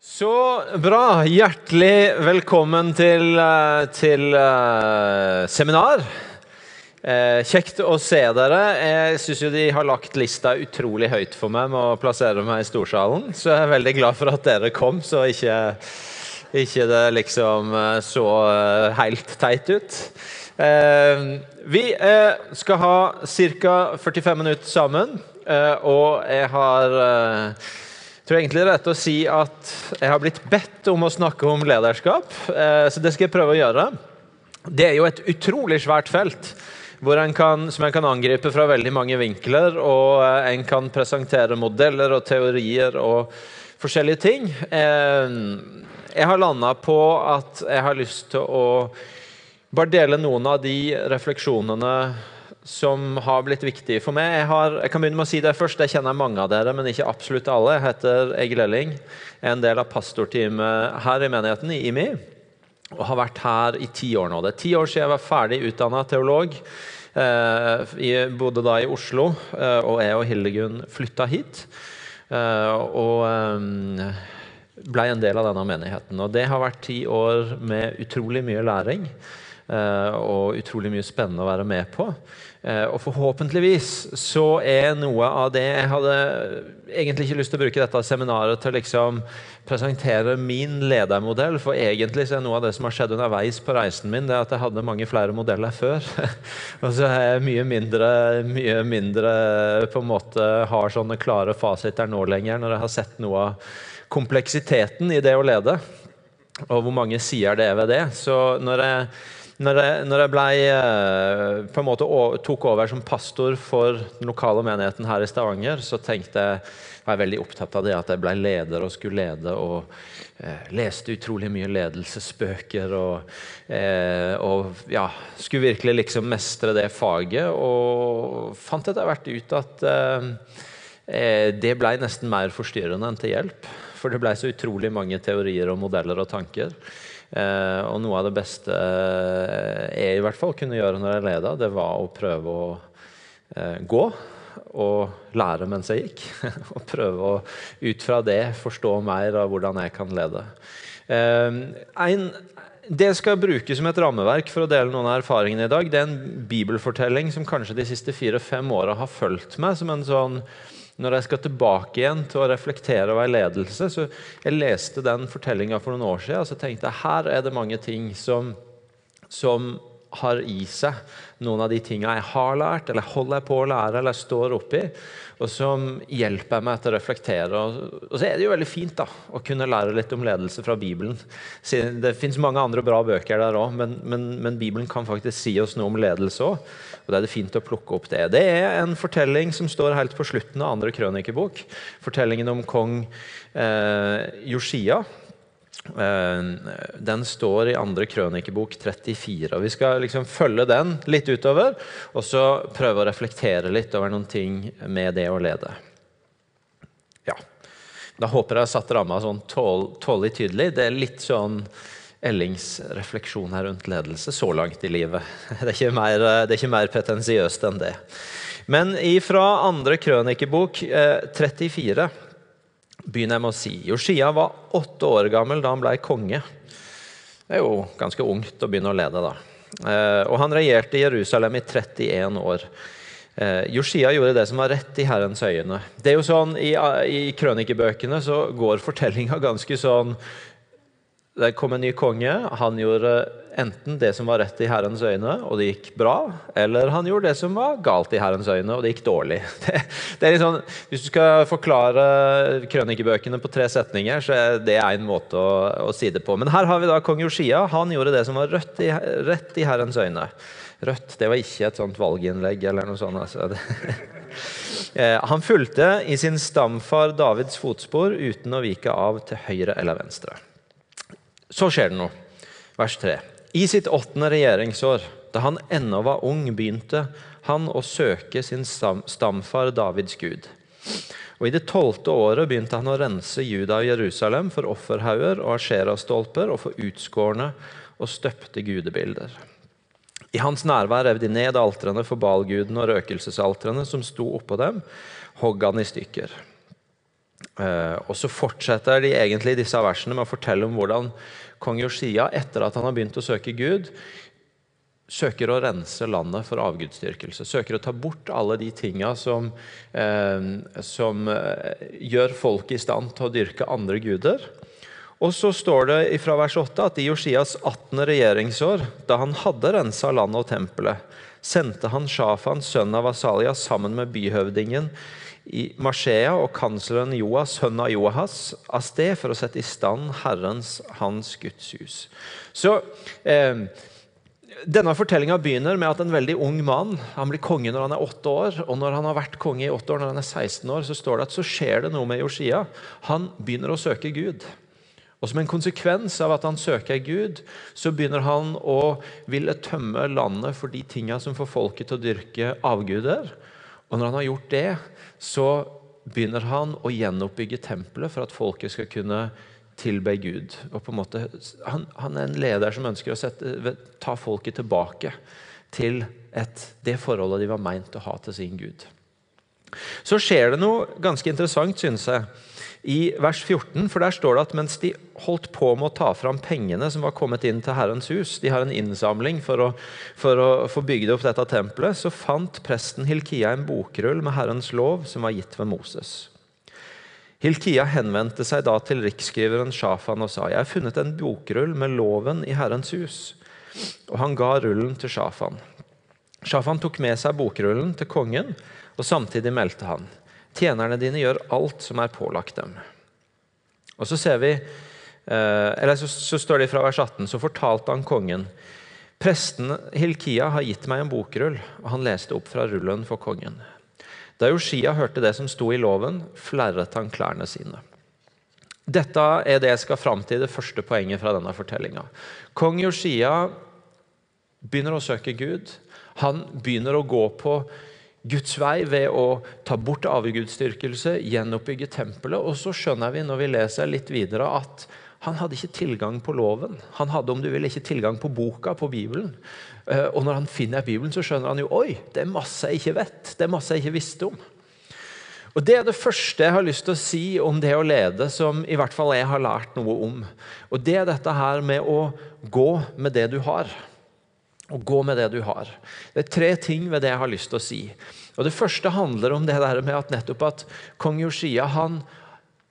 Så bra. Hjertelig velkommen til, eh, til uh, seminar. Eh, kjekt å se dere. Jeg syns de har lagt lista utrolig høyt for meg med å plassere meg i storsalen, så jeg er veldig glad for at dere kom, så ikke, ikke det liksom eh, så helt teit ut. Eh, vi eh, skal ha ca. 45 minutter sammen, og jeg har tror egentlig det er rett å si at jeg har blitt bedt om å snakke om lederskap, eh, så det skal jeg prøve å gjøre. Det er jo et utrolig svært felt en kan, som en kan angripe fra veldig mange vinkler. Og eh, en kan presentere modeller og teorier og forskjellige ting. Eh, jeg har landa på at jeg har lyst til å bare dele noen av de refleksjonene som har blitt viktige for meg. Jeg, har, jeg, kan begynne med å si det først. Jeg kjenner mange av dere, men ikke absolutt alle. Jeg heter Egil Elling, er en del av pastorteamet her i menigheten, i IMI. Og har vært her i ti år nå. Det er ti år siden jeg var ferdig utdanna teolog. Eh, jeg bodde da i Oslo, eh, og jeg og Hildegunn flytta hit. Eh, og ble en del av denne menigheten. Og det har vært ti år med utrolig mye læring. Og utrolig mye spennende å være med på. Eh, og forhåpentligvis så er noe av det Jeg hadde egentlig ikke lyst til å bruke dette seminaret til å liksom presentere min ledermodell, for egentlig så er noe av det som har skjedd underveis på reisen min, det er at jeg hadde mange flere modeller før. og så er jeg mye mindre, mye mindre på en måte har sånne klare fasiter nå lenger, når jeg har sett noe av kompleksiteten i det å lede, og hvor mange sider det er ved det. Så når jeg når jeg, når jeg ble, eh, på en måte tok over som pastor for den lokale menigheten her i Stavanger, så tenkte jeg, var jeg veldig opptatt av det at jeg ble leder og skulle lede. og eh, Leste utrolig mye ledelsesbøker og, eh, og ja, skulle virkelig liksom mestre det faget. Og fant etter hvert ut at eh, eh, det ble nesten mer forstyrrende enn til hjelp. For det ble så utrolig mange teorier og modeller og tanker. Eh, og noe av det beste eh, jeg i hvert fall kunne gjøre når jeg leda, det var å prøve å eh, gå og lære mens jeg gikk. og prøve å ut fra det forstå mer av hvordan jeg kan lede. En, det skal jeg bruke som et rammeverk for å dele noen av erfaringene i dag. Det er en bibelfortelling som kanskje de siste fire-fem åra har fulgt meg som en sånn når jeg skal tilbake igjen til å reflektere over ledelse så Jeg leste den fortellinga for noen år siden og så tenkte jeg her er det mange ting som, som har i seg noen av de tinga jeg har lært, eller holder på å lære, eller står oppi, og som hjelper meg til å reflektere. Og, så er det jo veldig fint da, å kunne lære litt om ledelse fra Bibelen. Det fins mange andre bra bøker der òg, men, men, men, Bibelen kan faktisk si oss noe om ledelse òg. Og da er det fint å plukke opp det. Det er en fortelling som står helt på slutten av andre krønikebok. Fortellingen om kong eh, Josia den står i andre krønikebok 34. og Vi skal liksom følge den litt utover, og så prøve å reflektere litt over noen ting med det å lede. Ja. Da håper jeg jeg har satt ramma sånn tålelig tydelig. Det er litt sånn Ellings refleksjon her rundt ledelse så langt i livet. Det er ikke mer, det er ikke mer pretensiøst enn det. Men ifra andre krønikebok 34 eh, begynner jeg med å si. Josia var åtte år gammel da han ble konge. Det er jo ganske ungt å begynne å lede, da. Eh, og han regjerte i Jerusalem i 31 år. Eh, Josia gjorde det som var rett i Herrens øyne. Det er jo sånn, I, i krønikebøkene så går fortellinga ganske sånn Det kom en ny konge. Han gjorde enten det som var rett i Herrens øyne, og det gikk bra, eller han gjorde det som var galt i Herrens øyne, og det gikk dårlig. Det, det sånn, hvis du skal forklare krønikebøkene på tre setninger, så er det en måte å, å, si det på. Men her har vi da kong Josia. Han gjorde det som var i, rett i Herrens øyne. Rødt det var ikke et sånt valginnlegg eller noe sånt. Altså. Eh, han fulgte i sin stamfar Davids fotspor uten å vike av til høyre eller venstre. Så skjer det noe. Vers 3. I sitt åttende regjeringsår, da han ennå var ung, begynte han å søke sin stamfar Davids gud. Og I det tolvte året begynte han å rense Juda og Jerusalem for offerhauger og asherastolper og for utskårne og støpte gudebilder. I hans nærvær rev de ned altrene for balgudene og røkelsesaltrene som sto oppå dem, hogg han i stykker. Eh, og så fortsetter de egentlig disse versene med å fortelle om hvordan kong Josia, etter at han har begynt å søke Gud, søker å rense landet for avgudsdyrkelse. Søker å ta bort alle de tinga som, eh, som eh, gjør folk i stand til å dyrke andre guder. Og så står det fra vers 8 at i Josias 18. regjeringsår, da han hadde rensa landet og tempelet, sendte han Shafan, sønn av Asalia, sammen med byhøvdingen i Marsea og kansleren Joas, sønn av Joahas, av sted for å sette i stand Herrens, hans Guds hus. Så eh, denne fortellinga begynner med at en veldig ung mann han blir konge når han er åtte år. og Når han har vært konge i åtte år, når han er 16 år, så står det at så skjer det noe med Josia. Han begynner å søke Gud. Og Som en konsekvens av at han søker Gud, så begynner han å ville tømme landet for de tinga som får folket til å dyrke avguder. Og når han har gjort det, så begynner han å gjenoppbygge tempelet for at folket skal kunne tilbe Gud. Og på en måte, han, han er en leder som ønsker å sette, ta folket tilbake til et, det forholdet de var meint å ha til sin Gud. Så skjer det noe ganske interessant, synes jeg, i vers 14. For der står det at mens de holdt på med å ta fram pengene som var kommet inn til Herrens hus, de har en innsamling for å, for å få bygd opp dette tempelet, så fant presten Hilkia en bokrull med Herrens lov som var gitt ved Moses. Hilkia henvendte seg da til riksskriveren Shafan og sa jeg har funnet en bokrull med loven i Herrens hus. Og han ga rullen til Shafan. Shafan tok med seg bokrullen til kongen, og samtidig meldte han tjenerne dine gjør alt som er pålagt dem. Og så ser vi, eh, eller så, så står det fra vers 18, så fortalte han kongen Presten Hilkia har gitt meg en bokrull, og han leste opp fra rullen for kongen. Da Joshia hørte det som sto i loven, flerret han klærne sine. Dette er det jeg skal fram til det første poenget fra denne fortellinga. Kong Joshia begynner å søke Gud. Han begynner å gå på Guds vei ved å ta bort avgudsdyrkelse, gjenoppbygge tempelet. Og så skjønner vi når vi leser litt videre at han hadde ikke tilgang på loven. Han hadde om du vil, ikke tilgang på boka, på Bibelen. Eh, og når han finner Bibelen, så skjønner han jo oi, det er masse jeg ikke vet. det er masse jeg ikke visste om. Og Det er det første jeg har lyst til å si om det å lede, som i hvert fall jeg har lært noe om. Og Det er dette her med å gå med det du har. Å gå med det du har. Det er tre ting ved det jeg har lyst til å si. Og Det første handler om det der med at nettopp at kong Yoshia han,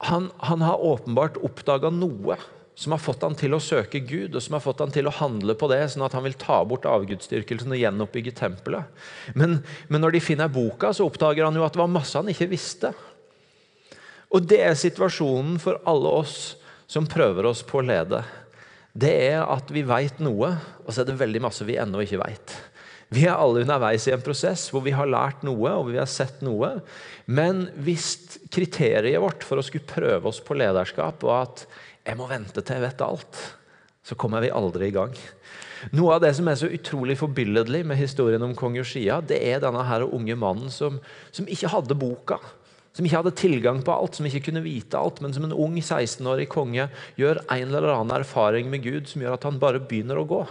han, han har åpenbart oppdaga noe som har fått han til å søke Gud, og som har fått han til å handle på det, sånn at han vil ta bort avgudsdyrkelsen og gjenoppbygge tempelet. Men, men, når de finner boka, så oppdager han jo at det var masse han ikke visste. Og det er situasjonen for alle oss som prøver oss på å lede. Det er at vi veit noe, og så er det veldig masse vi ennå ikke veit. Vi er alle underveis i en prosess hvor vi har lært noe og vi har sett noe. Men hvis kriteriet vårt for å skulle prøve oss på lederskap var at jeg må vente til jeg vet alt, så kommer vi aldri i gang. Noe av det som er så utrolig forbilledlig med historien om kong Josia, det er denne her unge mannen som, som, ikke hadde boka. Som ikke hadde tilgang på alt, som ikke kunne vite alt, men som en ung 16-årig konge gjør en eller annen erfaring med Gud som gjør at han bare begynner å gå.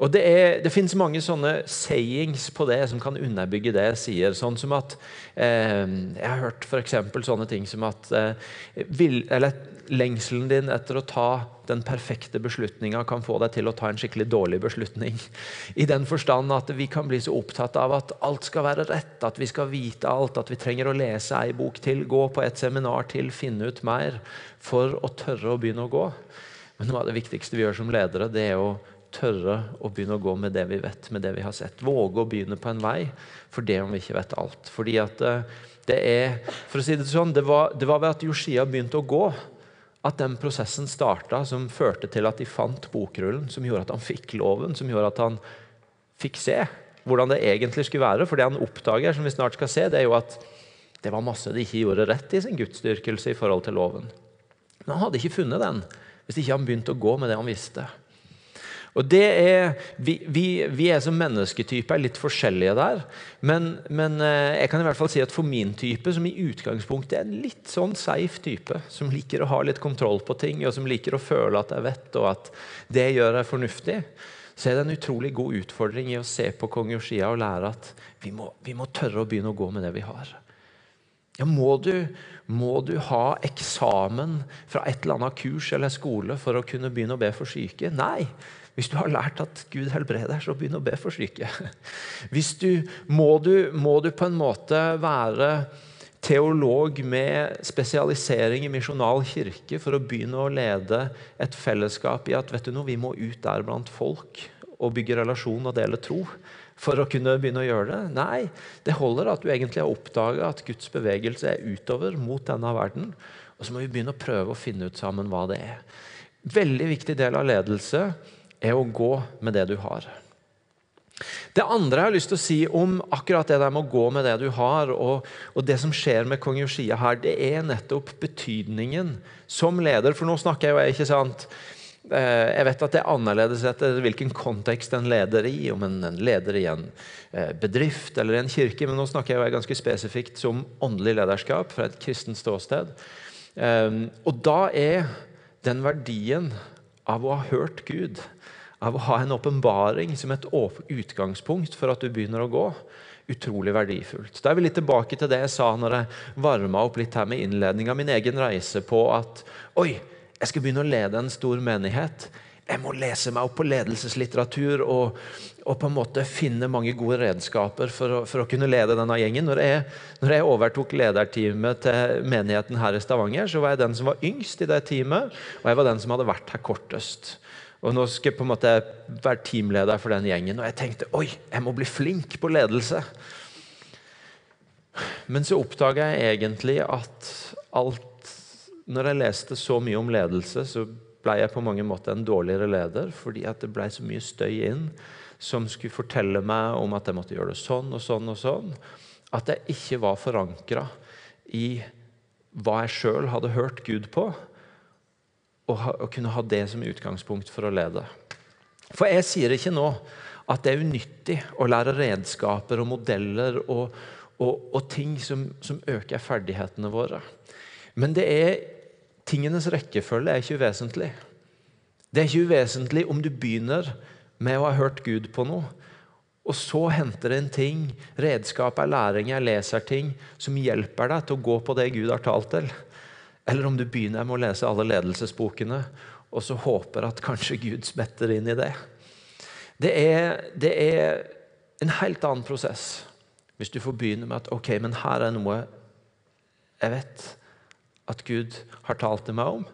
Og Det, er, det finnes mange sånne sayings på det som kan underbygge det jeg sier. Sånn som at eh, Jeg har hørt f.eks. sånne ting som at eh, vil, eller, lengselen din etter å ta den perfekte beslutninga kan få deg til å ta en skikkelig dårlig beslutning. I den forstand at vi kan bli så opptatt av at alt skal være rett, at vi skal vite alt, at vi trenger å lese ei bok til, gå på et seminar til, finne ut mer for å tørre å begynne å gå. Men noe av det viktigste vi gjør som ledere, det er å tørre å begynne å gå med det vi vet, med det vi har sett. Våge å begynne på en vei for det om vi ikke vet alt. Fordi at eh, det er, for å si Det sånn, det var, det var ved at Josia begynte å gå, at den prosessen starta som førte til at de fant bokrullen, som gjorde at han fikk loven, som gjorde at han fikk se hvordan det egentlig skulle være. For det han oppdager, som vi snart skal se, det er jo at det var masse de ikke gjorde rett i sin gudsdyrkelse i forhold til loven. Men han hadde ikke funnet den hvis ikke han begynte å gå med det han visste. Og det er, vi, vi, vi, er som mennesketyper litt forskjellige der. Men, men, eh, jeg kan i hvert fall si at for min type, som i utgangspunktet er en litt sånn safe type, som liker å ha litt kontroll på ting, og som liker å føle at jeg vet, og at det gjør jeg fornuftig, så er det en utrolig god utfordring i å se på kong Yoshia og lære at vi må, vi må tørre å begynne å gå med det vi har. Ja, må du, må du ha eksamen fra et eller annet kurs eller skole for å kunne begynne å be for syke? Nei. Hvis du har lært at Gud helbreder, så begynn å be for syke. Hvis du, må, du, må du på en måte være teolog med spesialisering i misjonal kirke for å begynne å lede et fellesskap i at vet du noe, vi må ut der blant folk og bygge relasjon og dele tro for å kunne begynne å gjøre det? Nei, det holder at du egentlig har oppdaga at Guds bevegelse er utover mot denne verden. Og så må vi begynne å prøve å finne ut sammen hva det er. Veldig viktig del av ledelse er å gå med det du har. Det andre jeg har lyst til å si om akkurat det der med å gå med det du har, og, og det som skjer med kong Josia her, det er nettopp betydningen som leder. For nå snakker jeg jo ikke sant, Eh, jeg vet at det er annerledes etter hvilken kontekst en leder i. Om en leder i en eh, bedrift eller en kirke. Men nå snakker jeg jo ganske spesifikt som åndelig lederskap fra et kristent ståsted. Eh, og da er den verdien av å ha hørt Gud, av å ha en åpenbaring som et utgangspunkt for at du begynner å gå, utrolig verdifullt. Da er vi litt tilbake til det jeg sa når jeg varma opp litt her med innledning av min egen reise på at oi, jeg skal begynne å lede en stor menighet. Jeg må lese meg opp på ledelseslitteratur og, og på en måte finne mange gode redskaper for å, for å kunne lede denne gjengen. Når jeg, når jeg, overtok lederteamet til menigheten her i Stavanger, så var jeg den som var yngst i det teamet, og jeg var den som hadde vært her kortest. Og Nå skal jeg på en måte være teamleder for den gjengen, og jeg tenkte oi, jeg må bli flink på ledelse. Men så oppdaga jeg egentlig at alt når jeg leste så mye om ledelse, så ble jeg på mange måter en dårligere leder fordi at det ble så mye støy inn som skulle fortelle meg om at jeg måtte gjøre det sånn og sånn og sånn, at jeg ikke var forankra i hva jeg sjøl hadde hørt Gud på, og, ha, og kunne ha det som utgangspunkt for å lede. For jeg sier ikke nå at det er unyttig å lære redskaper og modeller og, og, og ting som, som øker ferdighetene våre. Men det er tingenes rekkefølge er ikke uvesentlig. Det er ikke uvesentlig om du begynner med å ha hørt Gud på noe, og så henter en ting, redskap, læring, jeg leser ting som hjelper deg til å gå på det Gud har talt til. Eller om du begynner med å lese alle ledelsesbokene og så håper at kanskje Gud smetter inn i det. Det er, det er en helt annen prosess hvis du får begynne med at ok, men her er noe jeg vet at Gud har talt til meg om.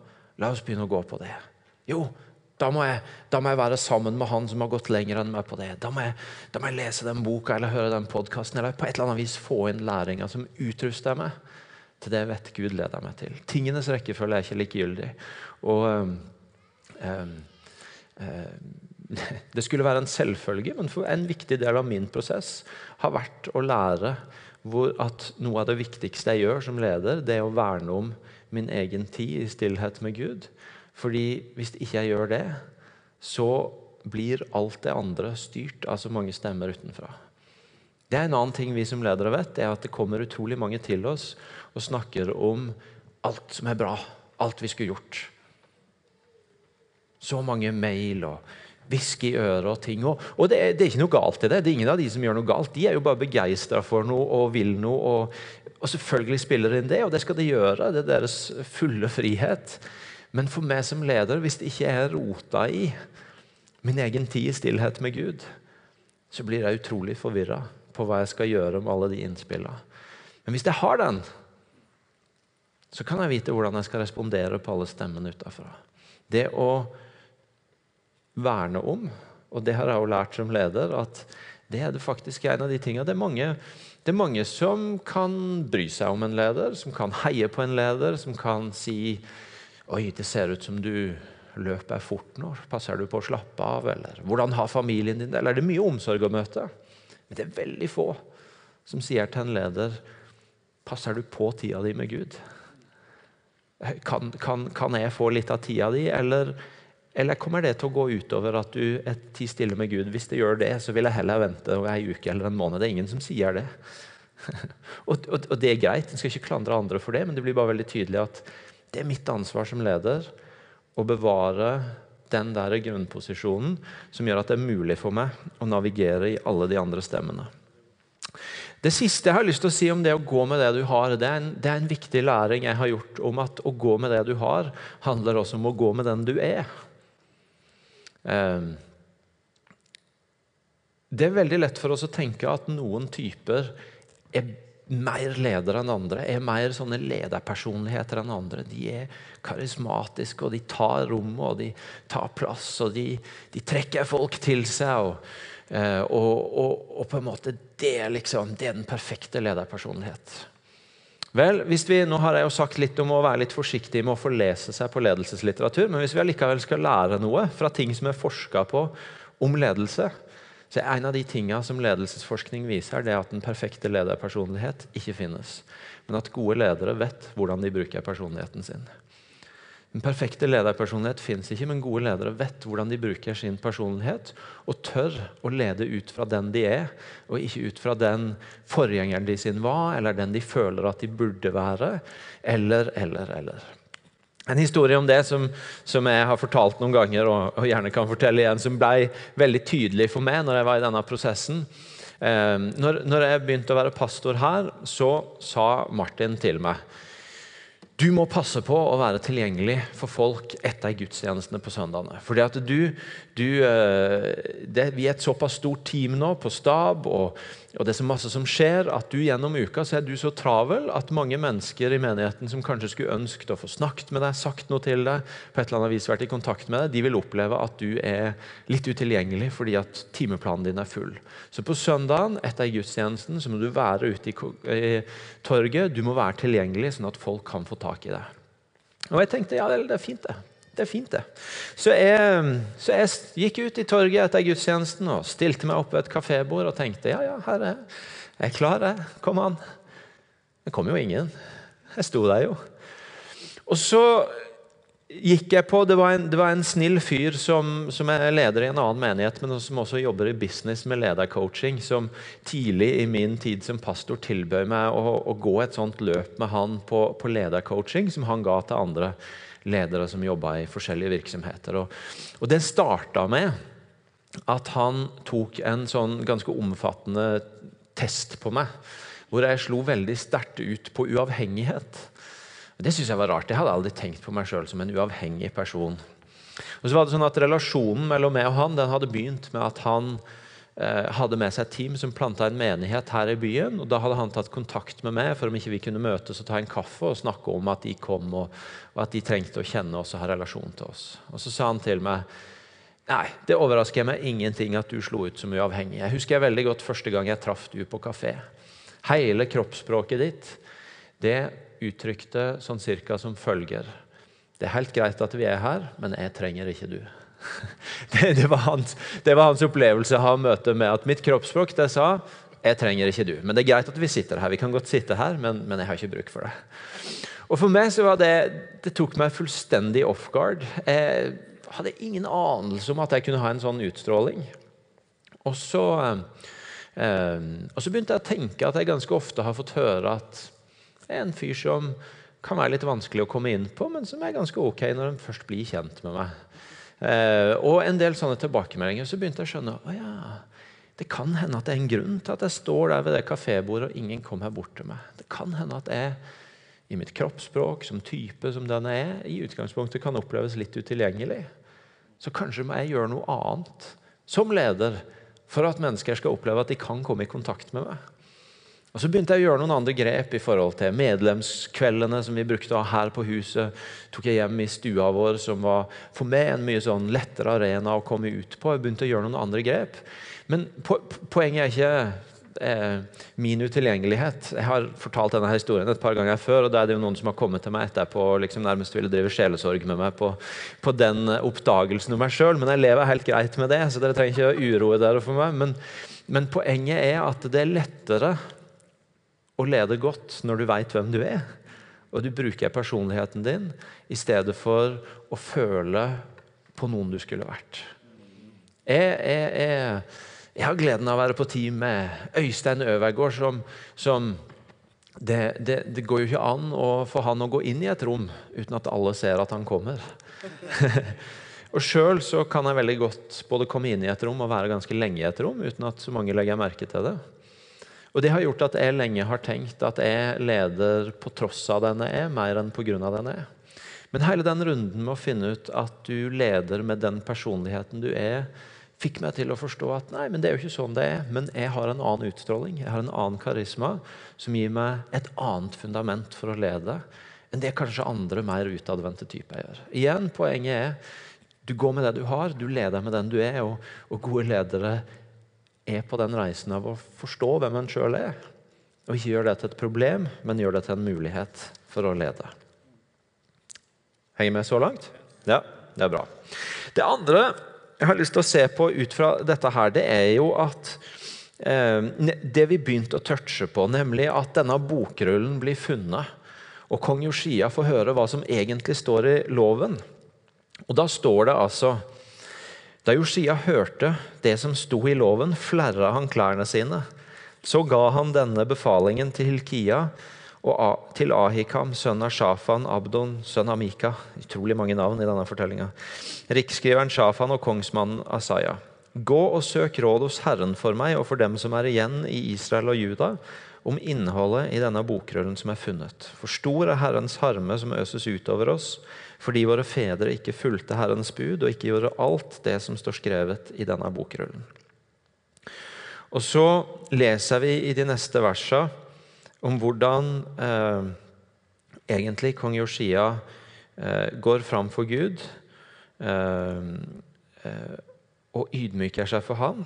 La oss begynne å gå på det. Jo, da må, jeg, da må jeg være sammen med han som har gått lenger enn meg på det. Da må jeg, da må jeg lese den boka eller høre den podkasten eller på et eller annet vis få inn læringa som utruster meg til det jeg vet Gud leder meg til. Tingenes rekkefølge er ikke likegyldig. Og um, um, Det skulle være en selvfølge, men en viktig del av min prosess har vært å lære at noe av det viktigste jeg gjør som leder, det er å verne om min egen tid i stillhet med Gud. Fordi hvis ikke jeg gjør det, så blir alt det andre styrt av så mange stemmer utenfra. Det er En annen ting vi som ledere vet, er at det kommer utrolig mange til oss og snakker om alt som er bra, alt vi skulle gjort. Så mange mail og hviske i øret og ting. Og, og det, er, det, er, ikke noe galt i det. Det er ingen av de som gjør noe galt. De er jo bare begeistra for noe og vil noe. Og, og, selvfølgelig spiller de inn det, og det skal de gjøre. Det er deres fulle frihet. Men for meg som leder, hvis det ikke er rota i min egen tid i stillhet med Gud, så blir jeg utrolig forvirra på hva jeg skal gjøre med alle de innspillene. Men hvis jeg har den, så kan jeg vite hvordan jeg skal respondere på alle stemmene utafra. Det å verne om. Og det har jeg jo lært som leder, at det er det faktisk en av de tingene. Det er mange, det er mange som kan bry seg om en leder, som kan heie på en leder, som kan si Oi, det ser ut som du løper fort nå. Passer du på å slappe av? Eller hvordan har familien din det? Eller er det mye omsorg å møte? Men det er veldig få som sier til en leder Passer du på tida di med Gud? Kan, kan, kan jeg få litt av tida di, eller eller kommer det til å gå utover at du er tid stille med Gud? Hvis det gjør det, så vil jeg heller vente ei uke eller en måned. Det er ingen som sier det. og, og, og, det er greit, en skal ikke klandre andre for det, men det blir bare veldig tydelig at det er mitt ansvar som leder å bevare den der grunnposisjonen som gjør at det er mulig for meg å navigere i alle de andre stemmene. Det siste jeg har lyst til å si om det å gå med det du har, det er en, det er en viktig læring jeg har gjort om at å gå med det du har, handler også om å gå med den du er. Um, det er veldig lett for oss å tenke at noen typer er mer ledere enn andre, er mer sånne lederpersonligheter enn andre. De er karismatiske, og de tar rommet, og de tar plass, og de, de trekker folk til seg. Og, eh, og, og, og, på en måte det er, liksom, det er den perfekte lederpersonlighet. Vel, vi, Nå har jeg jo sagt litt om å være litt forsiktig med å forlese seg på ledelseslitteratur, men hvis vi allikevel skal lære noe fra ting som er forska på om ledelse, så En av de tingene som ledelsesforskning viser, det er at den perfekte lederpersonlighet ikke finnes. Men at gode ledere vet hvordan de bruker personligheten sin. Den perfekte lederpersonlighet finnes ikke, men gode ledere vet hvordan de bruker sin personlighet, og tør å lede ut fra den de er, og ikke ut fra den forgjengeren de sin var, eller den de føler at de burde være, eller, eller, eller. En historie om det som, som, jeg har fortalt noen ganger, og, og, gjerne kan fortelle igjen, som ble veldig tydelig for meg når jeg var i denne prosessen. Eh, når, når, jeg begynte å være pastor her, så sa Martin til meg du må passe på å være tilgjengelig for folk etter gudstjenestene på søndagene. Fordi at du, du eh, det, Vi er et såpass stort team nå på stab, og, og, det er så masse som skjer, at du gjennom uka så er du så travel at mange mennesker i menigheten som kanskje skulle ønsket å få snakket med deg, sagt noe til deg, på et eller annet vis vært i kontakt med deg, de vil oppleve at du er litt utilgjengelig fordi at timeplanen din er full. Så på søndagen etter gudstjenesten så må du være ute i, i torget, du må være tilgjengelig sånn at folk kan få tak i det. Og jeg tenkte ja, det er fint, det det er fint, det. Så jeg, så jeg, gikk ut i torget etter gudstjenesten og stilte meg opp ved et kafébord og tenkte ja, ja, her er jeg. Jeg er klar, jeg. Kom an. Det kom jo ingen. Jeg sto der jo. Og så gikk jeg på Det var en, det var en snill fyr som, som, er leder i en annen menighet, men som også jobber i business med ledercoaching, som tidlig i min tid som pastor tilbød meg å, å gå et sånt løp med han på, på ledercoaching, som han ga til andre ledere som jobba i forskjellige virksomheter. Og, og det starta med at han tok en sånn ganske omfattende test på meg, hvor jeg slo veldig sterkt ut på uavhengighet. Det synes jeg var rart. Jeg hadde aldri tenkt på meg sjøl som en uavhengig person. Og så var det sånn at Relasjonen mellom meg og han den hadde begynt med at han Eh, hadde med seg et team som planta en menighet her i byen. og Da hadde han tatt kontakt med meg for om ikke vi kunne møtes og ta en kaffe og snakke om at de kom, og, og at de trengte å kjenne oss og ha relasjon til oss. Og Så sa han til meg nei, det overrasker meg ingenting at du slo ut som uavhengig. Jeg husker jeg veldig godt første gang jeg traff du på kafé. Hele kroppsspråket ditt det uttrykte sånn cirka som følger. Det er helt greit at vi er her, men jeg trenger ikke du. Det, det, var hans, det, var hans, opplevelse av møtet med at mitt kroppsspråk det sa jeg trenger ikke du. Men det er greit at vi sitter her. Vi kan godt sitte her, men, men jeg har ikke bruk for det. Og For meg så var det det tok meg fullstendig off guard. Jeg hadde ingen anelse om at jeg kunne ha en sånn utstråling. Og så, eh, og så begynte jeg å tenke at jeg ganske ofte har fått høre at en fyr som kan være litt vanskelig å komme inn på, men som er ganske ok når han først blir kjent med meg. Eh, og en del sånne tilbakemeldinger. Så begynte jeg å skjønne å ja, det kan hende at det er en grunn til at jeg står der ved det kafébordet og ingen kommer bort til meg. Det kan hende at jeg i mitt kroppsspråk, som type som den er, i utgangspunktet kan oppleves litt utilgjengelig. Så kanskje må jeg gjøre noe annet som leder for at mennesker skal oppleve at de kan komme i kontakt med meg. Og Så begynte jeg å gjøre noen andre grep i forhold til medlemskveldene som vi brukte her på huset. tok jeg hjem i stua vår, som var for meg en mye sånn lettere arena å komme ut på. Jeg begynte å gjøre noen andre grep. Men po poenget er ikke eh, min utilgjengelighet. Jeg har fortalt denne historien et par ganger før, og da er det jo noen som har kommet til meg etterpå og liksom nærmest ville drive sjelesorg med meg på, på den oppdagelsen om meg sjøl. Men jeg lever helt greit med det, så dere trenger ikke å uroe dere for meg. Men, men poenget er at det er lettere og leder godt når du veit hvem du er. Og du bruker personligheten din i stedet for å føle på noen du skulle vært. Jeg, jeg, jeg, jeg har gleden av å være på team med Øystein Øvergård, som, som det, det, det, går jo ikke an å få han å gå inn i et rom uten at alle ser at han kommer. og Sjøl kan jeg veldig godt både komme inn i et rom og være ganske lenge i et rom uten at så mange legger merke til det. Og Det har gjort at jeg lenge har tenkt at jeg leder på tross av den jeg er, mer enn pga. den jeg er. Men hele den runden med å finne ut at du leder med den personligheten du er, fikk meg til å forstå at nei, men det er jo ikke sånn det er. Men jeg har en annen utstråling, jeg har en annen karisma, som gir meg et annet fundament for å lede enn det kanskje andre mer utadvendte typer gjør. Igjen, Poenget er du går med det du har, du leder med den du er. Og, og gode ledere er på den reisen av å forstå hvem en sjøl er. Og ikke gjøre det til et problem, men gjøre det til en mulighet for å lede. Henger med så langt? Ja, det er bra. Det andre jeg har lyst til å se på ut fra dette her, det er jo at eh, Det vi begynte å touche på, nemlig at denne bokrullen blir funnet, og kong Joshia får høre hva som egentlig står i loven. Og Da står det altså Da Josia hørte det som sto i loven, flerra han klærne sine. Så ga han denne befalingen til Hilkia og til Ahikam, sønn av Shafan, Abdon, sønn av Mika. Utrolig mange navn i denne fortellinga. Riksskriveren Shafan og kongsmannen Asaya. Gå og søk råd hos Herren for meg og for dem som er igjen i Israel og Juda, om innholdet i denne bokrullen som er funnet. For stor er Herrens harme som øses utover oss, fordi våre fedre ikke fulgte Herrens bud og ikke gjorde alt det som står skrevet i denne bokrullen. Og så leser vi i de neste versene om hvordan eh, egentlig kong Josia eh, går fram for Gud eh, eh og ydmyker seg for han.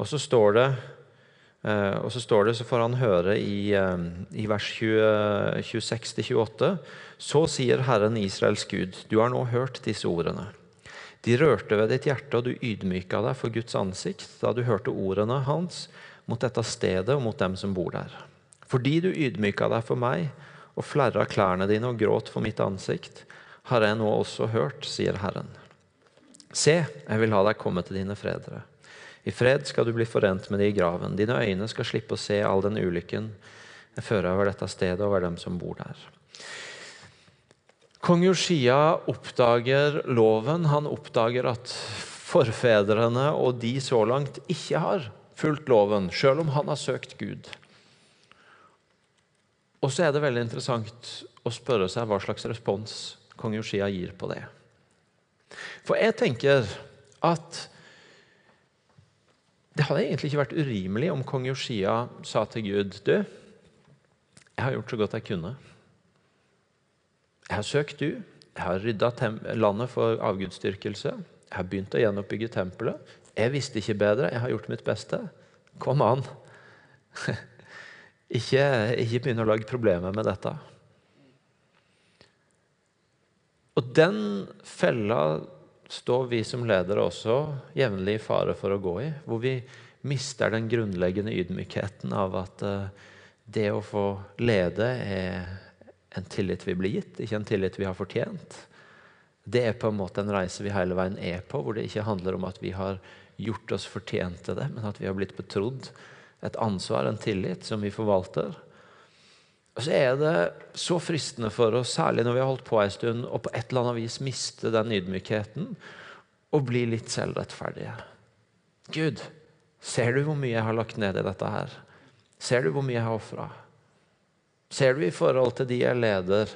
Og så står det og så står det, så får han høre i, eh, i vers 26-28 så sier Herren Israels Gud, du har nå hørt disse ordene. De rørte ved ditt hjerte, og du ydmyka deg for Guds ansikt da du hørte ordene hans mot dette stedet og mot dem som bor der. Fordi du ydmyka deg for meg og flerra klærne dine og gråt for mitt ansikt, har jeg nå også hørt, sier Herren. Se, jeg vil ha deg komme til dine fredere. I fred skal du bli forent med de i graven. Dine øyne skal slippe å se all den ulykken jeg fører over dette stedet og over dem som bor der. Kong Josia oppdager loven. Han oppdager at forfedrene og de så langt ikke har fulgt loven, selv om han har søkt Gud. Og så er det veldig interessant å spørre seg hva slags respons kong Josia gir på det. For jeg tenker at det hadde egentlig ikke vært urimelig om kong Josia sa til Gud Du, jeg har gjort så godt jeg kunne. Jeg har søkt du. Jeg har rydda landet for avgudsdyrkelse. Jeg har begynt å gjenoppbygge tempelet. Jeg visste ikke bedre. Jeg har gjort mitt beste. Kom an. ikke, ikke begynn å lage problemer med dette. Og den fella står vi som ledere også jevnlig i fare for å gå i. Hvor vi mister den grunnleggende ydmykheten av at eh, det å få lede er en tillit vi blir gitt, ikke en tillit vi har fortjent. Det er på en måte en reise vi hele veien er på, hvor det ikke handler om at vi har gjort oss fortjent til det, men at vi har blitt betrodd et ansvar, en tillit, som vi forvalter. Og så er det så fristende for oss, særlig når vi har holdt på en stund, og på et eller annet vis miste den ydmykheten og bli litt selvrettferdige. Gud, ser du hvor mye jeg har lagt ned i dette her? Ser du hvor mye jeg har ofra? Ser du i forhold til de jeg leder,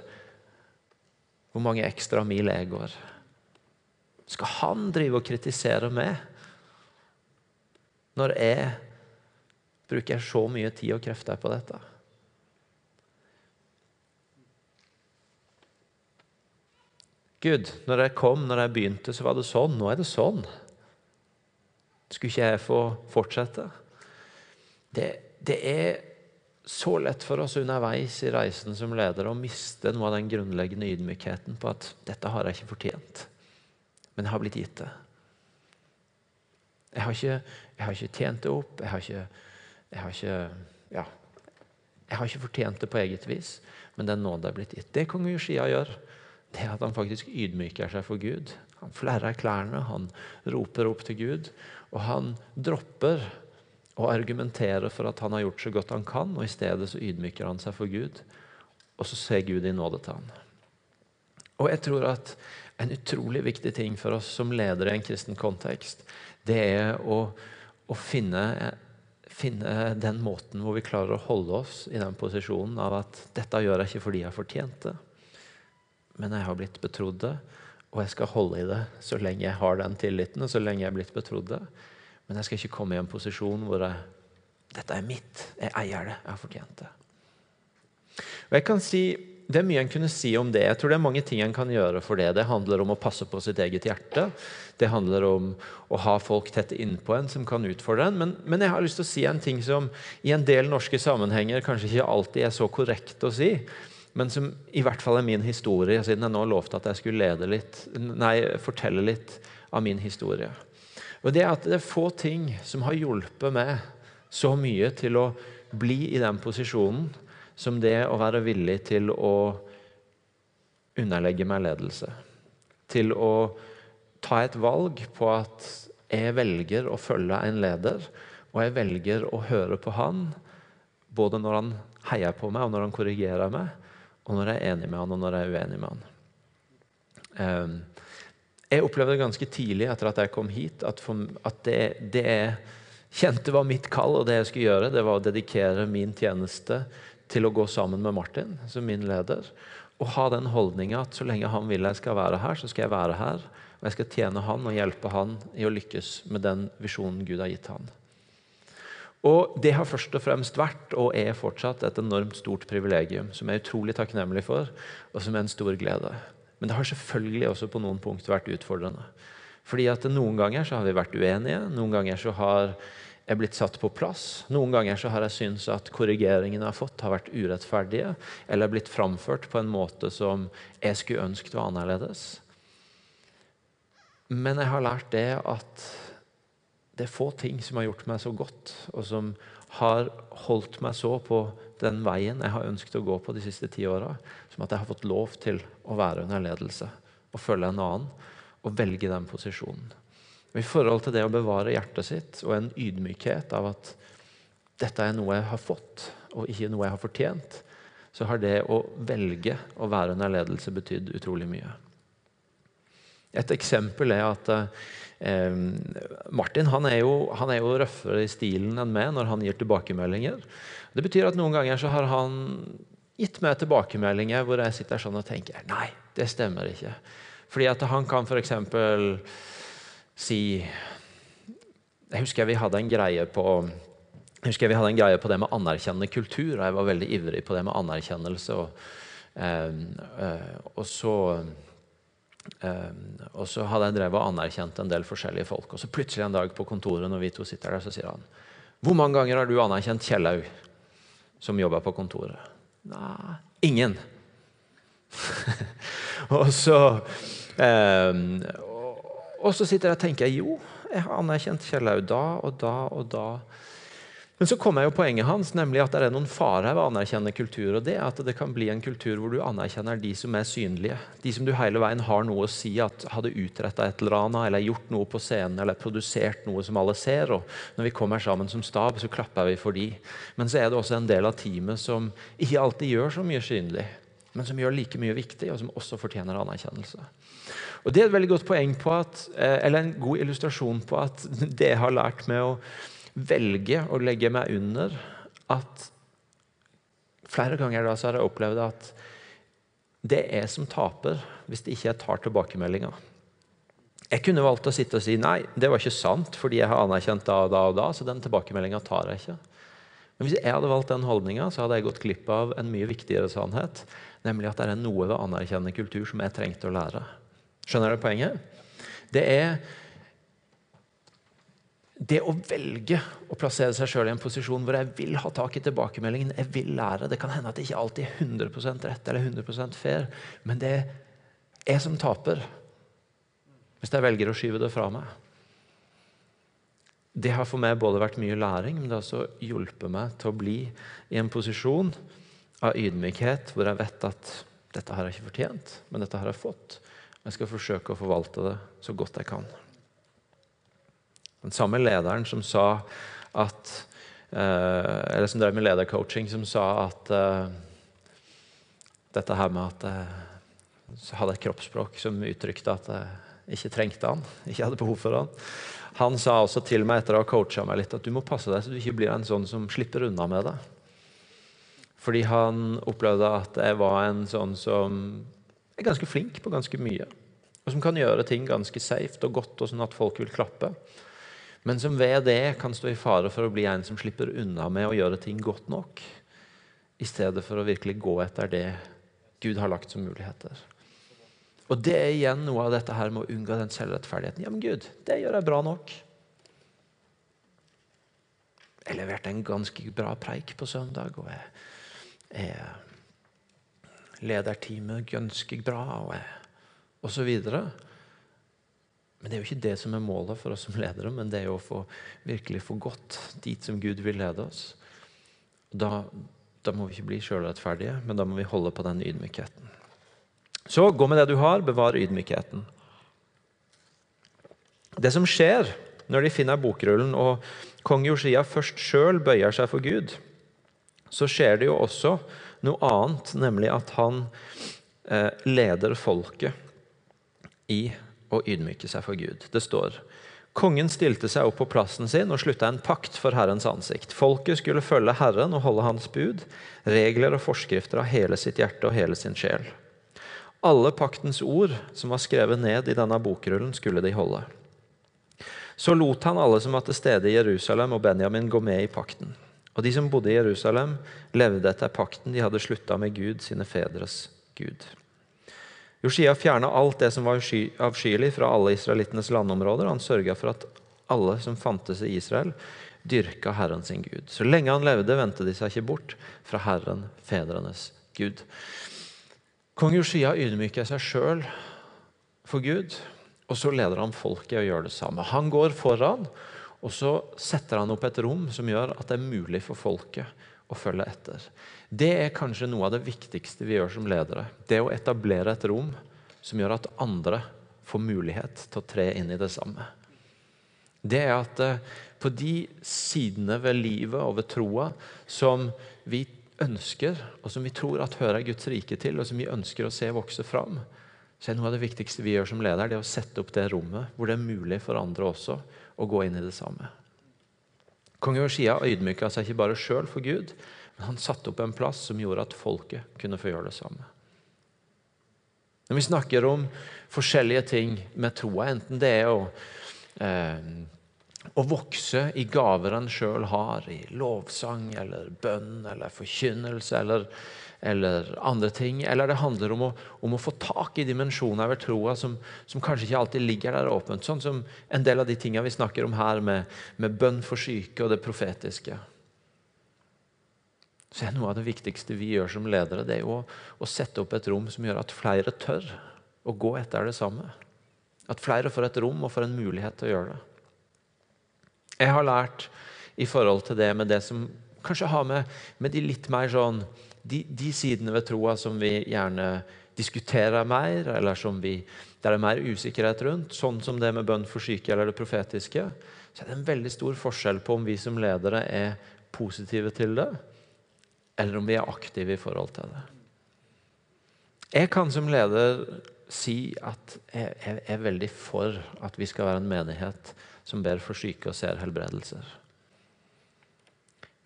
hvor mange ekstra mil jeg går? Skal han drive og kritisere meg når jeg bruker så mye tid og krefter på dette? Gud, når jeg kom, når jeg begynte, så var det sånn. Nå er det sånn. Skulle ikke jeg få fortsette? Det, det er så lett for oss underveis i reisen som leder å miste noe av den grunnleggende ydmykheten på at 'dette har jeg ikke fortjent', men jeg har blitt gitt det. Jeg har ikke, jeg har ikke tjent det opp. Jeg har ikke, jeg har ikke, ja, jeg har ikke fortjent det på eget vis, men den nåde er blitt gitt. Det kong Ushia gjør, det at han faktisk ydmyker seg for Gud. Han flerrer klærne, han roper opp til Gud, og han dropper og argumenterer for at han har gjort så godt han kan, og i stedet så ydmyker han seg for Gud. Og så ser Gud i nåde til han. Og jeg tror at en utrolig viktig ting for oss som ledere i en kristen kontekst, det er å, å finne, finne den måten hvor vi klarer å holde oss i den posisjonen av at dette gjør jeg ikke fordi jeg fortjente fortjent det, men jeg har blitt betrodd det, og jeg skal holde i det så lenge jeg har den tilliten og så lenge jeg er blitt betrodd det. Men jeg skal ikke komme i en posisjon hvor jeg, dette er mitt, jeg eier det, jeg har fortjent det. Og jeg kan si, Det er mye en kunne si om det. Jeg tror det er mange ting en kan gjøre for det. Det handler om å passe på sitt eget hjerte. Det handler om å ha folk tett innpå en som kan utfordre en. Men, men, jeg har lyst til å si en ting som i en del norske sammenhenger kanskje ikke alltid er så korrekt å si men som i hvert fall er min historie, siden jeg nå lovte at jeg skulle litt, nei, fortelle litt av min historie. Og Det er at det er få ting som har hjulpet meg så mye til å bli i den posisjonen som det å være villig til å underlegge meg ledelse. Til å ta et valg på at jeg velger å følge en leder, og jeg velger å høre på han, både når han heier på meg og når han korrigerer meg, og når jeg er enig med han, og når jeg er uenig med han. Ehm, jeg opplevde ganske tidlig etter at jeg kom hit, at, for, at det, det, jeg kjente var mitt kall, og det jeg skulle gjøre, det var å dedikere min tjeneste til å gå sammen med Martin som min leder. Og ha den holdninga at så lenge han vil jeg skal være her, så skal jeg være her. Og jeg skal tjene han og hjelpe han i å lykkes med den visjonen Gud har gitt han. Og Det har først og fremst vært og er fortsatt et enormt stort privilegium som jeg er utrolig takknemlig for, og som er en stor glede. Men det har selvfølgelig også på noen punkt vært utfordrende. Fordi at Noen ganger så har vi vært uenige, noen ganger så har jeg blitt satt på plass. Noen ganger så har jeg syntes at korrigeringene jeg har fått, har vært urettferdige eller blitt framført på en måte som jeg skulle ønsket var annerledes. Men jeg har lært det at det er få ting som har gjort meg så godt, og som har holdt meg så på den veien jeg har ønsket å gå på de siste ti åra, som at jeg har fått lov til å være under ledelse og følge en annen og velge den posisjonen. Og I forhold til det å bevare hjertet sitt og en ydmykhet av at dette er noe jeg har fått, og ikke noe jeg har fortjent, så har det å velge å være under ledelse betydd utrolig mye. Et eksempel er at Eh, Martin han er, jo, han er, jo, røffere i stilen enn meg når han gir tilbakemeldinger. Det betyr at noen ganger så har han gitt meg tilbakemeldinger hvor jeg sitter sånn og tenker nei, det stemmer ikke. Fordi at han kan f.eks. si Jeg husker vi hadde en greie på jeg husker vi hadde en greie på det med anerkjennende kultur, og jeg var veldig ivrig på det med anerkjennelse. Og, eh, eh, og så og så hadde jeg drevet og anerkjent en del forskjellige folk. Og så plutselig en dag på kontoret når vi to sitter der, så sier han Hvor mange ganger har du anerkjent Kjellaug, som jobber på kontoret? Nei, ingen. og så um, og, så sitter jeg og tenker jo, jeg har anerkjent Kjellaug da og da og da. Men så kommer jo poenget hans, nemlig at det er noen farer ved å anerkjenne kultur. og det er at det kan bli en kultur hvor du anerkjenner de som er synlige. De som du hele veien har noe å si at hadde utretta et eller annet, eller gjort noe på scenen, eller produsert noe som alle ser. og Når vi kommer sammen som stab, så klapper vi for de. Men så er det også en del av teamet som ikke alltid gjør så mye synlig, men som gjør like mye viktig, og som også fortjener anerkjennelse. Og Det er et veldig godt poeng på at, eh, eller en god illustrasjon på at det har lært med å velge å legge meg under at Flere ganger da så har jeg opplevd at det er jeg som taper hvis det ikke jeg tar tilbakemeldinga. Jeg kunne valgt å sitte og si nei, det var ikke sant, fordi jeg har anerkjent da og da, og da, så den tilbakemeldinga tar jeg ikke. Men hvis jeg hadde valgt den holdninga, hadde jeg gått glipp av en mye viktigere sannhet, nemlig at det er noe ved anerkjennende kultur som jeg trengte å lære. Skjønner du poenget? Det er det å velge å plassere seg sjøl i en posisjon hvor jeg vil ha tak i tilbakemeldingen, jeg vil lære Det kan hende at det ikke alltid er 100% rett eller 100% fair, men det er jeg som taper hvis jeg velger å skyve det fra meg. Det har for meg både vært mye læring, men det har også hjulpet meg til å bli i en posisjon av ydmykhet hvor jeg vet at dette har jeg ikke fortjent, men dette har jeg fått. Jeg skal forsøke å forvalte det så godt jeg kan. Den samme lederen som sa at eh, Eller som drev med ledercoaching, som sa at eh, dette her med at jeg hadde et kroppsspråk som uttrykte at jeg ikke trengte han, ikke hadde behov for han. Han sa også til meg etter å ha coacha meg litt at du må passe deg så du ikke blir en sånn som slipper unna med det. Fordi han opplevde at jeg var en sånn som er ganske flink på ganske mye. Og som kan gjøre ting ganske safe og godt, og sånn at folk vil klappe. Men som ved det kan stå i fare for å bli en som slipper unna med å gjøre ting godt nok. I stedet for å virkelig gå etter det Gud har lagt som muligheter. Og det er igjen noe av dette her med å unngå den selvrettferdigheten. Ja, men Gud, det gjør jeg bra nok. Jeg leverte en ganske bra preik på søndag, og jeg, jeg leder teamet ganske bra, og, og så videre. Men det er jo ikke det som er målet for oss som ledere, men det er jo å få, virkelig få gått dit som Gud vil lede oss. Da, da må vi ikke bli sjølrettferdige, men da må vi holde på den ydmykheten. Så gå med det du har, bevar ydmykheten. Det som skjer når de finner bokrullen og kong Josia først sjøl bøyer seg for Gud, så skjer det jo også noe annet, nemlig at han eh, leder folket i å ydmyke seg for Gud. Det står Kongen stilte seg opp på plassen sin og slutta en pakt for Herrens ansikt. Folket skulle følge Herren og holde Hans bud, regler og forskrifter av hele sitt hjerte og hele sin sjel. Alle paktens ord som var skrevet ned i denne bokrullen, skulle de holde. Så lot han alle som var til stede i Jerusalem og Benjamin, gå med i pakten. Og de som bodde i Jerusalem, levde etter pakten de hadde slutta med Gud, sine fedres Gud. Josia fjerna alt det som var avskyelig fra alle israelittenes landområder. Han sørga for at alle som fantes i Israel, dyrka Herren sin Gud. Så lenge han levde, vendte de seg ikke bort fra Herren, fedrenes Gud. Kong Josia ydmyker seg sjøl for Gud, og så leder han folket og gjør det samme. Han går foran, og så setter han opp et rom som gjør at det er mulig for folket å følge etter. Det er kanskje noe av det viktigste vi gjør som ledere. Det å etablere et rom som gjør at andre får mulighet til å tre inn i det samme. Det er at eh, på de sidene ved livet og ved troa som vi ønsker, og som vi tror at hører Guds rike til, og som vi ønsker å se vokse fram, så er noe av det viktigste vi gjør som leder, det å sette opp det rommet hvor det er mulig for andre også å gå inn i det samme. Kong Joshia ydmyka seg ikke bare sjøl for Gud, men han satte opp en plass som gjorde at folket kunne få gjøre det samme. Når vi snakker om forskjellige ting med troa, enten det er å eh, å vokse i gaver en sjøl har, i lovsang eller bønn eller forkynnelse eller, eller, andre ting. Eller det handler om å, om å få tak i dimensjoner ved troa som, som, kanskje ikke alltid ligger der åpent. Sånn som en del av de tingene vi snakker om her, med, med bønn for syke og det profetiske. Så er Noe av det viktigste vi gjør som ledere, det er å, å sette opp et rom som gjør at flere tør å gå etter det samme. At flere får et rom og får en mulighet til å gjøre det. Jeg har lært i forhold til det med det som kanskje har med, med de litt mer sånn de, de, sidene ved troa som vi gjerne diskuterer mer, eller som vi, der det er mer usikkerhet rundt, sånn som det med bønn for syke eller det profetiske, så er det en veldig stor forskjell på om vi som ledere er positive til det, eller om vi er aktive i forhold til det. Jeg kan som leder si at jeg er veldig for at vi skal være en menighet som ber for syke og ser helbredelser.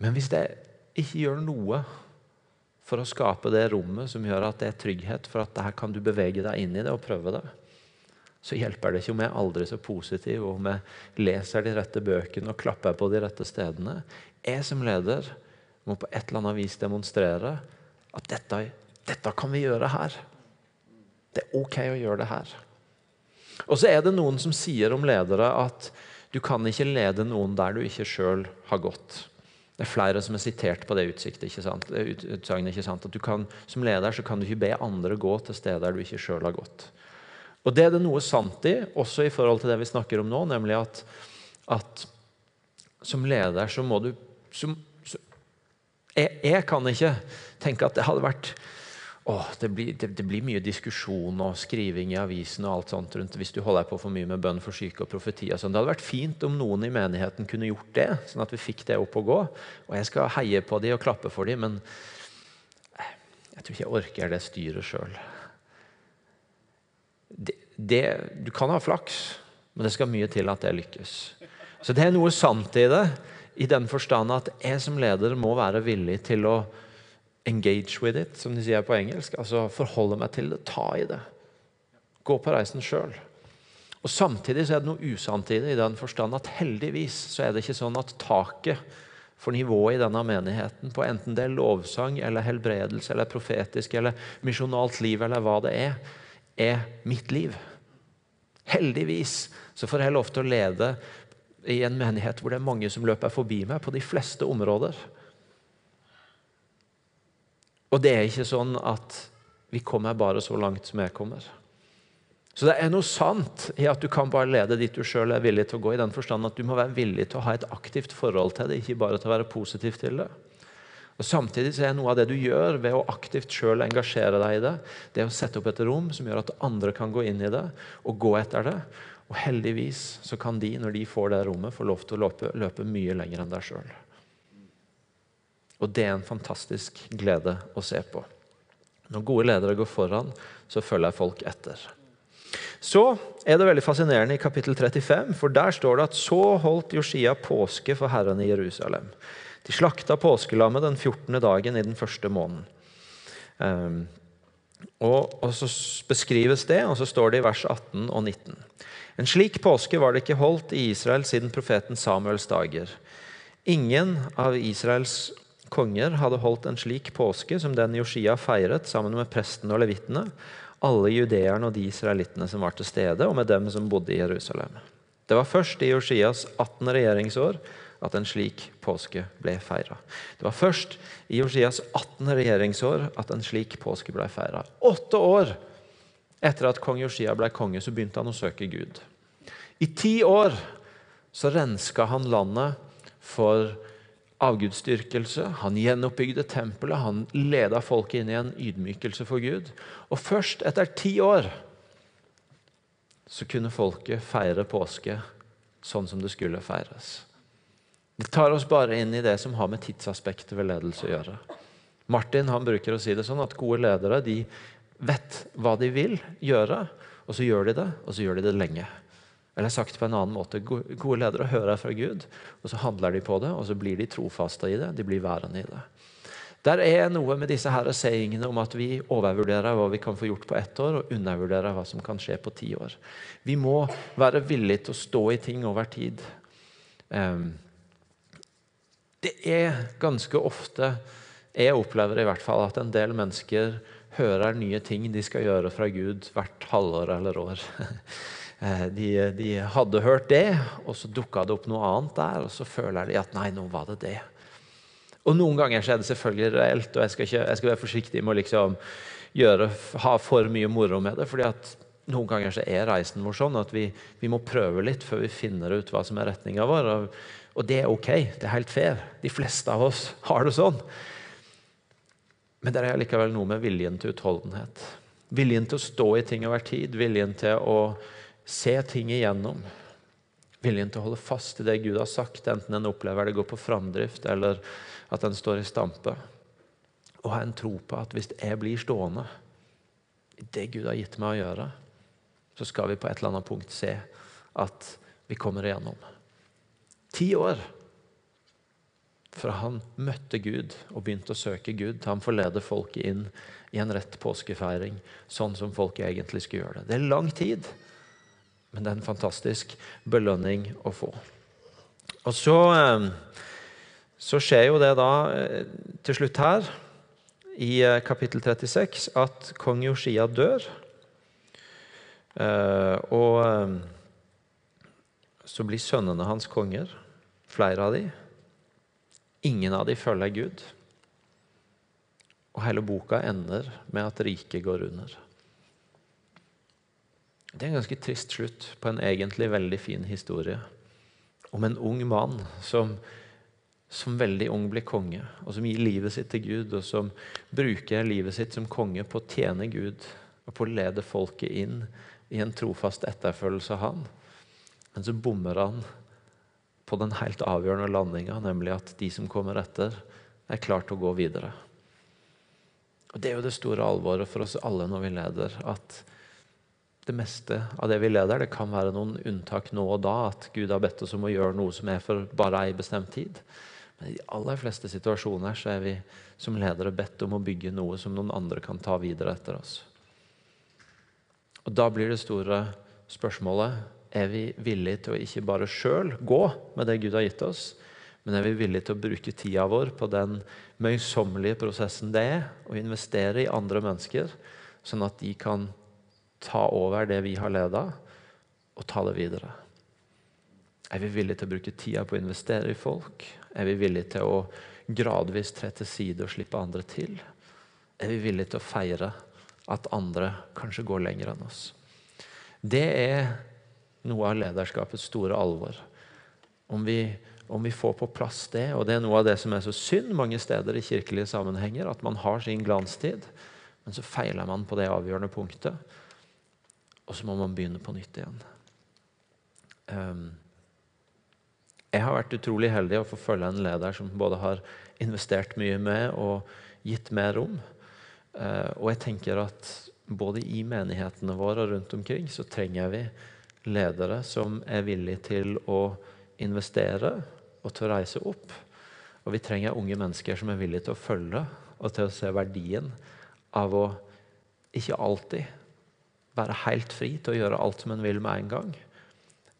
Men hvis jeg ikke gjør noe for å skape det rommet som gjør at det er trygghet for at her kan du bevege deg inn i det og prøve det, så hjelper det ikke om jeg er aldri så positiv, og om jeg leser de rette bøkene og klapper på de rette stedene. Jeg som leder må på et eller annet vis demonstrere at dette, dette kan vi gjøre her. Det er ok å gjøre det her. Og så er det noen som sier om ledere at du kan ikke lede noen der du ikke sjøl har gått. Det er flere som er sitert på det utsagnet. At du kan, som leder så kan du ikke be andre gå til steder du ikke sjøl har gått. Og Det er det noe sant i, også i forhold til det vi snakker om nå, nemlig at, at som leder så må du så, jeg, jeg kan ikke tenke at det hadde vært Åh, det, blir, det, det, blir, mye diskusjon og skriving i avisen og alt sånt rundt hvis du holder på for mye med bønn for syke og profeti. Og sånn. det hadde vært fint om noen i menigheten kunne gjort det, sånn at vi fikk det opp og gå. Og jeg skal heie på dem og klappe for dem, men eh, jeg tror ikke jeg orker det styret sjøl. Du kan ha flaks, men det skal mye til at det lykkes. Så det er noe sant i det, i den forstand at jeg som leder må være villig til å engage with it, som de sier på engelsk. Altså forholde meg til det, ta i det. Gå på reisen sjøl. Og Samtidig så er det noe usant i det, i den forstand at heldigvis så er det ikke sånn at taket for nivået i denne menigheten, på enten det er lovsang eller helbredelse eller profetisk eller misjonalt liv eller hva det er, er mitt liv. Heldigvis så får jeg lov til å lede i en menighet hvor det er mange som løper forbi meg på de fleste områder. Og det er ikke sånn at vi kommer bare så langt som jeg kommer. Så det er noe sant i at du kan bare lede dit du sjøl er villig til å gå. i den forstand at Du må være villig til å ha et aktivt forhold til det, ikke bare til å være positiv til det. Og Samtidig så er noe av det du gjør ved å aktivt sjøl engasjere deg i det, det er å sette opp et rom som gjør at andre kan gå inn i det og gå etter det. Og heldigvis så kan de, når de får det rommet, få lov til å løpe, løpe mye lenger enn deg sjøl. Og det er en fantastisk glede å se på. Når gode ledere går foran, så følger folk etter. Så er det veldig fascinerende i kapittel 35, for der står det at så holdt Josia påske for Herren i Jerusalem. De slakta påskelammet den 14. dagen i den første måneden. Um, og, og, så beskrives det, og så står det i vers 18 og 19. En slik påske var det ikke holdt i Israel siden profeten Samuels dager. Ingen av Israels konger hadde holdt en slik påske som den Josia feiret sammen med prestene og levitene, alle judeerne og de israelittene som var til stede, og med dem som bodde i Jerusalem. Det var først i Josias 18. regjeringsår at en slik påske ble feira. Det var først i Josias 18. regjeringsår at en slik påske ble feira. Åtte år etter at kong Josia ble konge, så begynte han å søke Gud. I ti år så renska han landet for avgudsdyrkelse. Han gjenoppbygde tempelet, han leda folket inn i en ydmykelse for Gud. Og først etter ti år så kunne folket feire påske sånn som det skulle feires. Vi tar oss bare inn i det som har med tidsaspektet ved ledelse å gjøre. Martin han bruker å si det sånn at gode ledere de vet hva de vil gjøre, og så gjør de det, og så gjør de det lenge. Eller sagt på en annen måte, Gode ledere hører fra Gud, og så handler de på det, og så blir de trofaste i det. De blir værende i det. Der er noe med disse her sayingene om at vi overvurderer hva vi kan få gjort på ett år, og undervurderer hva som kan skje på ti år. Vi må være villige til å stå i ting over tid. Ehm, det er ganske ofte Jeg opplever i hvert fall at en del mennesker hører nye ting de skal gjøre fra Gud hvert halvår eller år. Eh, de, de, hadde hørt det, og så dukka det opp noe annet der, og så føler de at nei, nå var det det. Og Noen ganger er det selvfølgelig reelt, og jeg skal, ikke, jeg skal være forsiktig med å liksom gjøre, ha for mye moro med det. fordi at noen ganger så er reisen vår sånn at vi, vi, må prøve litt før vi finner ut hva som er retninga vår. Og, og, det er ok. Det er helt fair. De fleste av oss har det sånn. Men det er likevel noe med viljen til utholdenhet. Viljen til å stå i ting over tid. Viljen til å se ting igjennom. Viljen til å holde fast i det Gud har sagt, enten en opplever det går på framdrift eller at en står i stampe. Og ha en tro på at hvis jeg blir stående i det Gud har gitt meg å gjøre, så skal vi på et eller annet punkt se at vi kommer igjennom. Ti år fra han møtte Gud og begynte å søke Gud, til han får lede folket inn i en rett påskefeiring, sånn som folket egentlig skulle gjøre det. Det er lang tid. Men det er en fantastisk belønning å få. Og så, eh, så skjer jo det da eh, til slutt her, i eh, kapittel 36, at kong Josia dør. Og så blir sønnene hans konger, flere av de. Ingen av de følger Gud. Og hele boka ender med at riket går under. Det er en ganske trist slutt på en egentlig veldig fin historie om en ung mann som, som veldig ung blir konge, og som gir livet sitt til Gud, og som bruker livet sitt som konge på å tjene Gud og på å lede folket inn i en trofast etterfølgelse av han. Men så bommer han på den helt avgjørende landinga, nemlig at de som kommer etter, er klare til å gå videre. Og Det er jo det store alvoret for oss alle når vi leder. at det meste av det vi leder. Det kan være noen unntak nå og da, at Gud har bedt oss om å gjøre noe som er for bare ei bestemt tid. Men i de aller fleste situasjoner så er vi som ledere bedt om å bygge noe som noen andre kan ta videre etter oss. Og Da blir det store spørsmålet er vi villige til å ikke bare sjøl gå med det Gud har gitt oss, men er vi villige til å bruke tida vår på den møysommelige prosessen det er å investere i andre mennesker, sånn at de kan ta over det vi har leda, og ta det videre? Er vi villige til å bruke tida på å investere i folk? Er vi villige til å gradvis tre til side og slippe andre til? Er vi villige til å feire at andre kanskje går lenger enn oss? Det er noe av lederskapets store alvor. Om vi, om vi, får på plass det, og det er noe av det som er så synd mange steder i kirkelige sammenhenger, at man har sin glanstid, men så feiler man på det avgjørende punktet. Og så må man begynne på nytt igjen. Um, jeg har vært utrolig heldig å få følge en leder som både har investert mye med og gitt mer rom. Uh, og jeg tenker at både i menighetene våre og rundt omkring så trenger vi ledere som er villige til å investere og til å reise opp. Og vi trenger unge mennesker som er villige til å følge og til å se verdien av å ikke alltid være helt fri til å gjøre alt som en vil med en gang,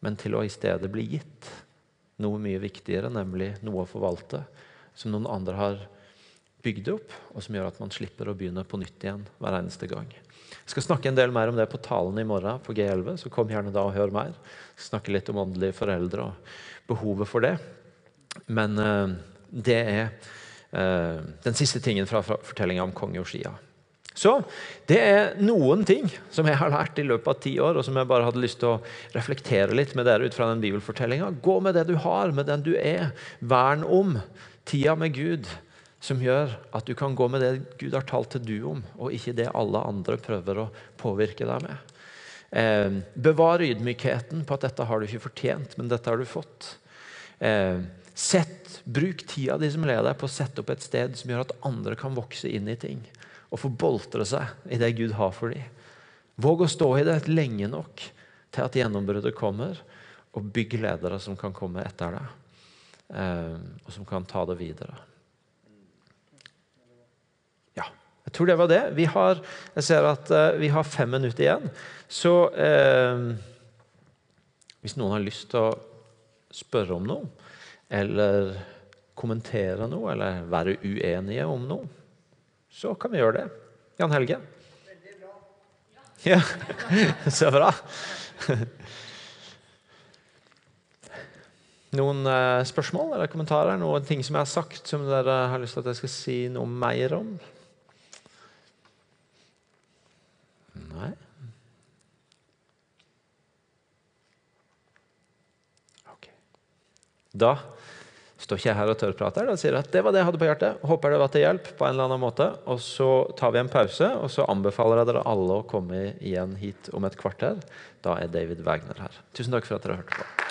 men til å i stedet bli gitt noe mye viktigere, nemlig noe å forvalte, som noen andre har bygd opp, og som gjør at man slipper å begynne på nytt igjen hver eneste gang. Jeg skal snakke en del mer om det på talen i morgen på G11, så kom gjerne da og hør mer. Snakke litt om åndelige foreldre og behovet for det. Men uh, det er uh, den siste tingen fra, fortellinga om konge Oshia. Så det er noen ting som jeg har lært i løpet av ti år, og som jeg bare hadde lyst til å reflektere litt med dere ut fra den bibelfortellinga. Gå med det du har, med den du er. Vern om tida med Gud, som gjør at du kan gå med det Gud har talt til du om, og ikke det alle andre prøver å påvirke deg med. Eh, bevar ydmykheten på at dette har du ikke fortjent, men dette har du fått. Eh, sett, bruk tida di som leder på å sette opp et sted som gjør at andre kan vokse inn i ting og få boltre seg i det Gud har for dem. Våg å stå i det lenge nok til at gjennombruddet kommer, og bygg ledere som kan komme etter deg, eh, og som kan ta det videre. Ja, jeg tror det var det. Vi har, jeg ser at uh, vi har fem minutter igjen. Så eh, hvis noen har lyst til å spørre om noe, eller kommentere noe, eller være uenige om noe så kan vi gjøre det. Jan Helge? Veldig bra. Ja, så bra. Noen eh, spørsmål eller kommentarer? Noen ting som jeg har sagt som dere har lyst til at jeg skal si noe mer om? Nei? Ok. Da står ikke jeg her og tørrprater. Da sier jeg at det var det jeg hadde på hjertet. Håper det var til hjelp på en eller annen måte. Og så tar vi en pause, og så anbefaler jeg dere alle å komme igjen hit om et kvarter. Da er David Wagner her. Tusen takk for at dere hørte på.